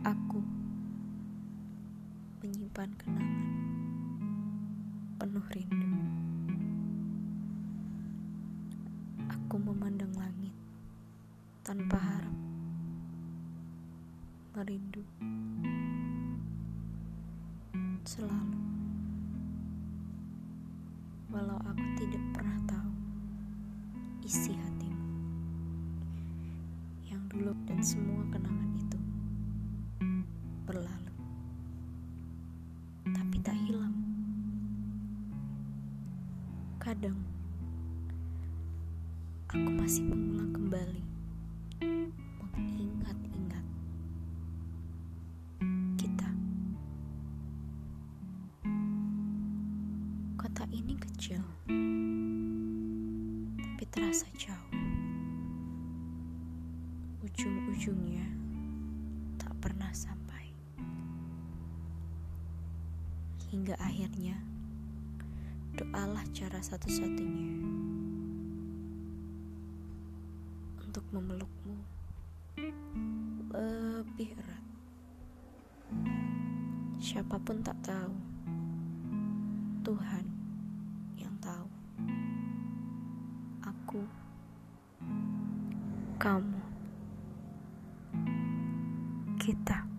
Aku menyimpan kenangan penuh rindu. Aku memandang langit tanpa harap, merindu selalu, walau aku tidak pernah tahu isi hatimu yang dulu dan semua kenangan itu berlalu. Tapi tak hilang. Kadang aku masih mengulang kembali mengingat-ingat kita. Kota ini kecil tapi terasa jauh. Ujung-ujungnya hingga akhirnya doalah cara satu-satunya untuk memelukmu lebih erat. Siapa pun tak tahu, Tuhan yang tahu. Aku, kamu, kita.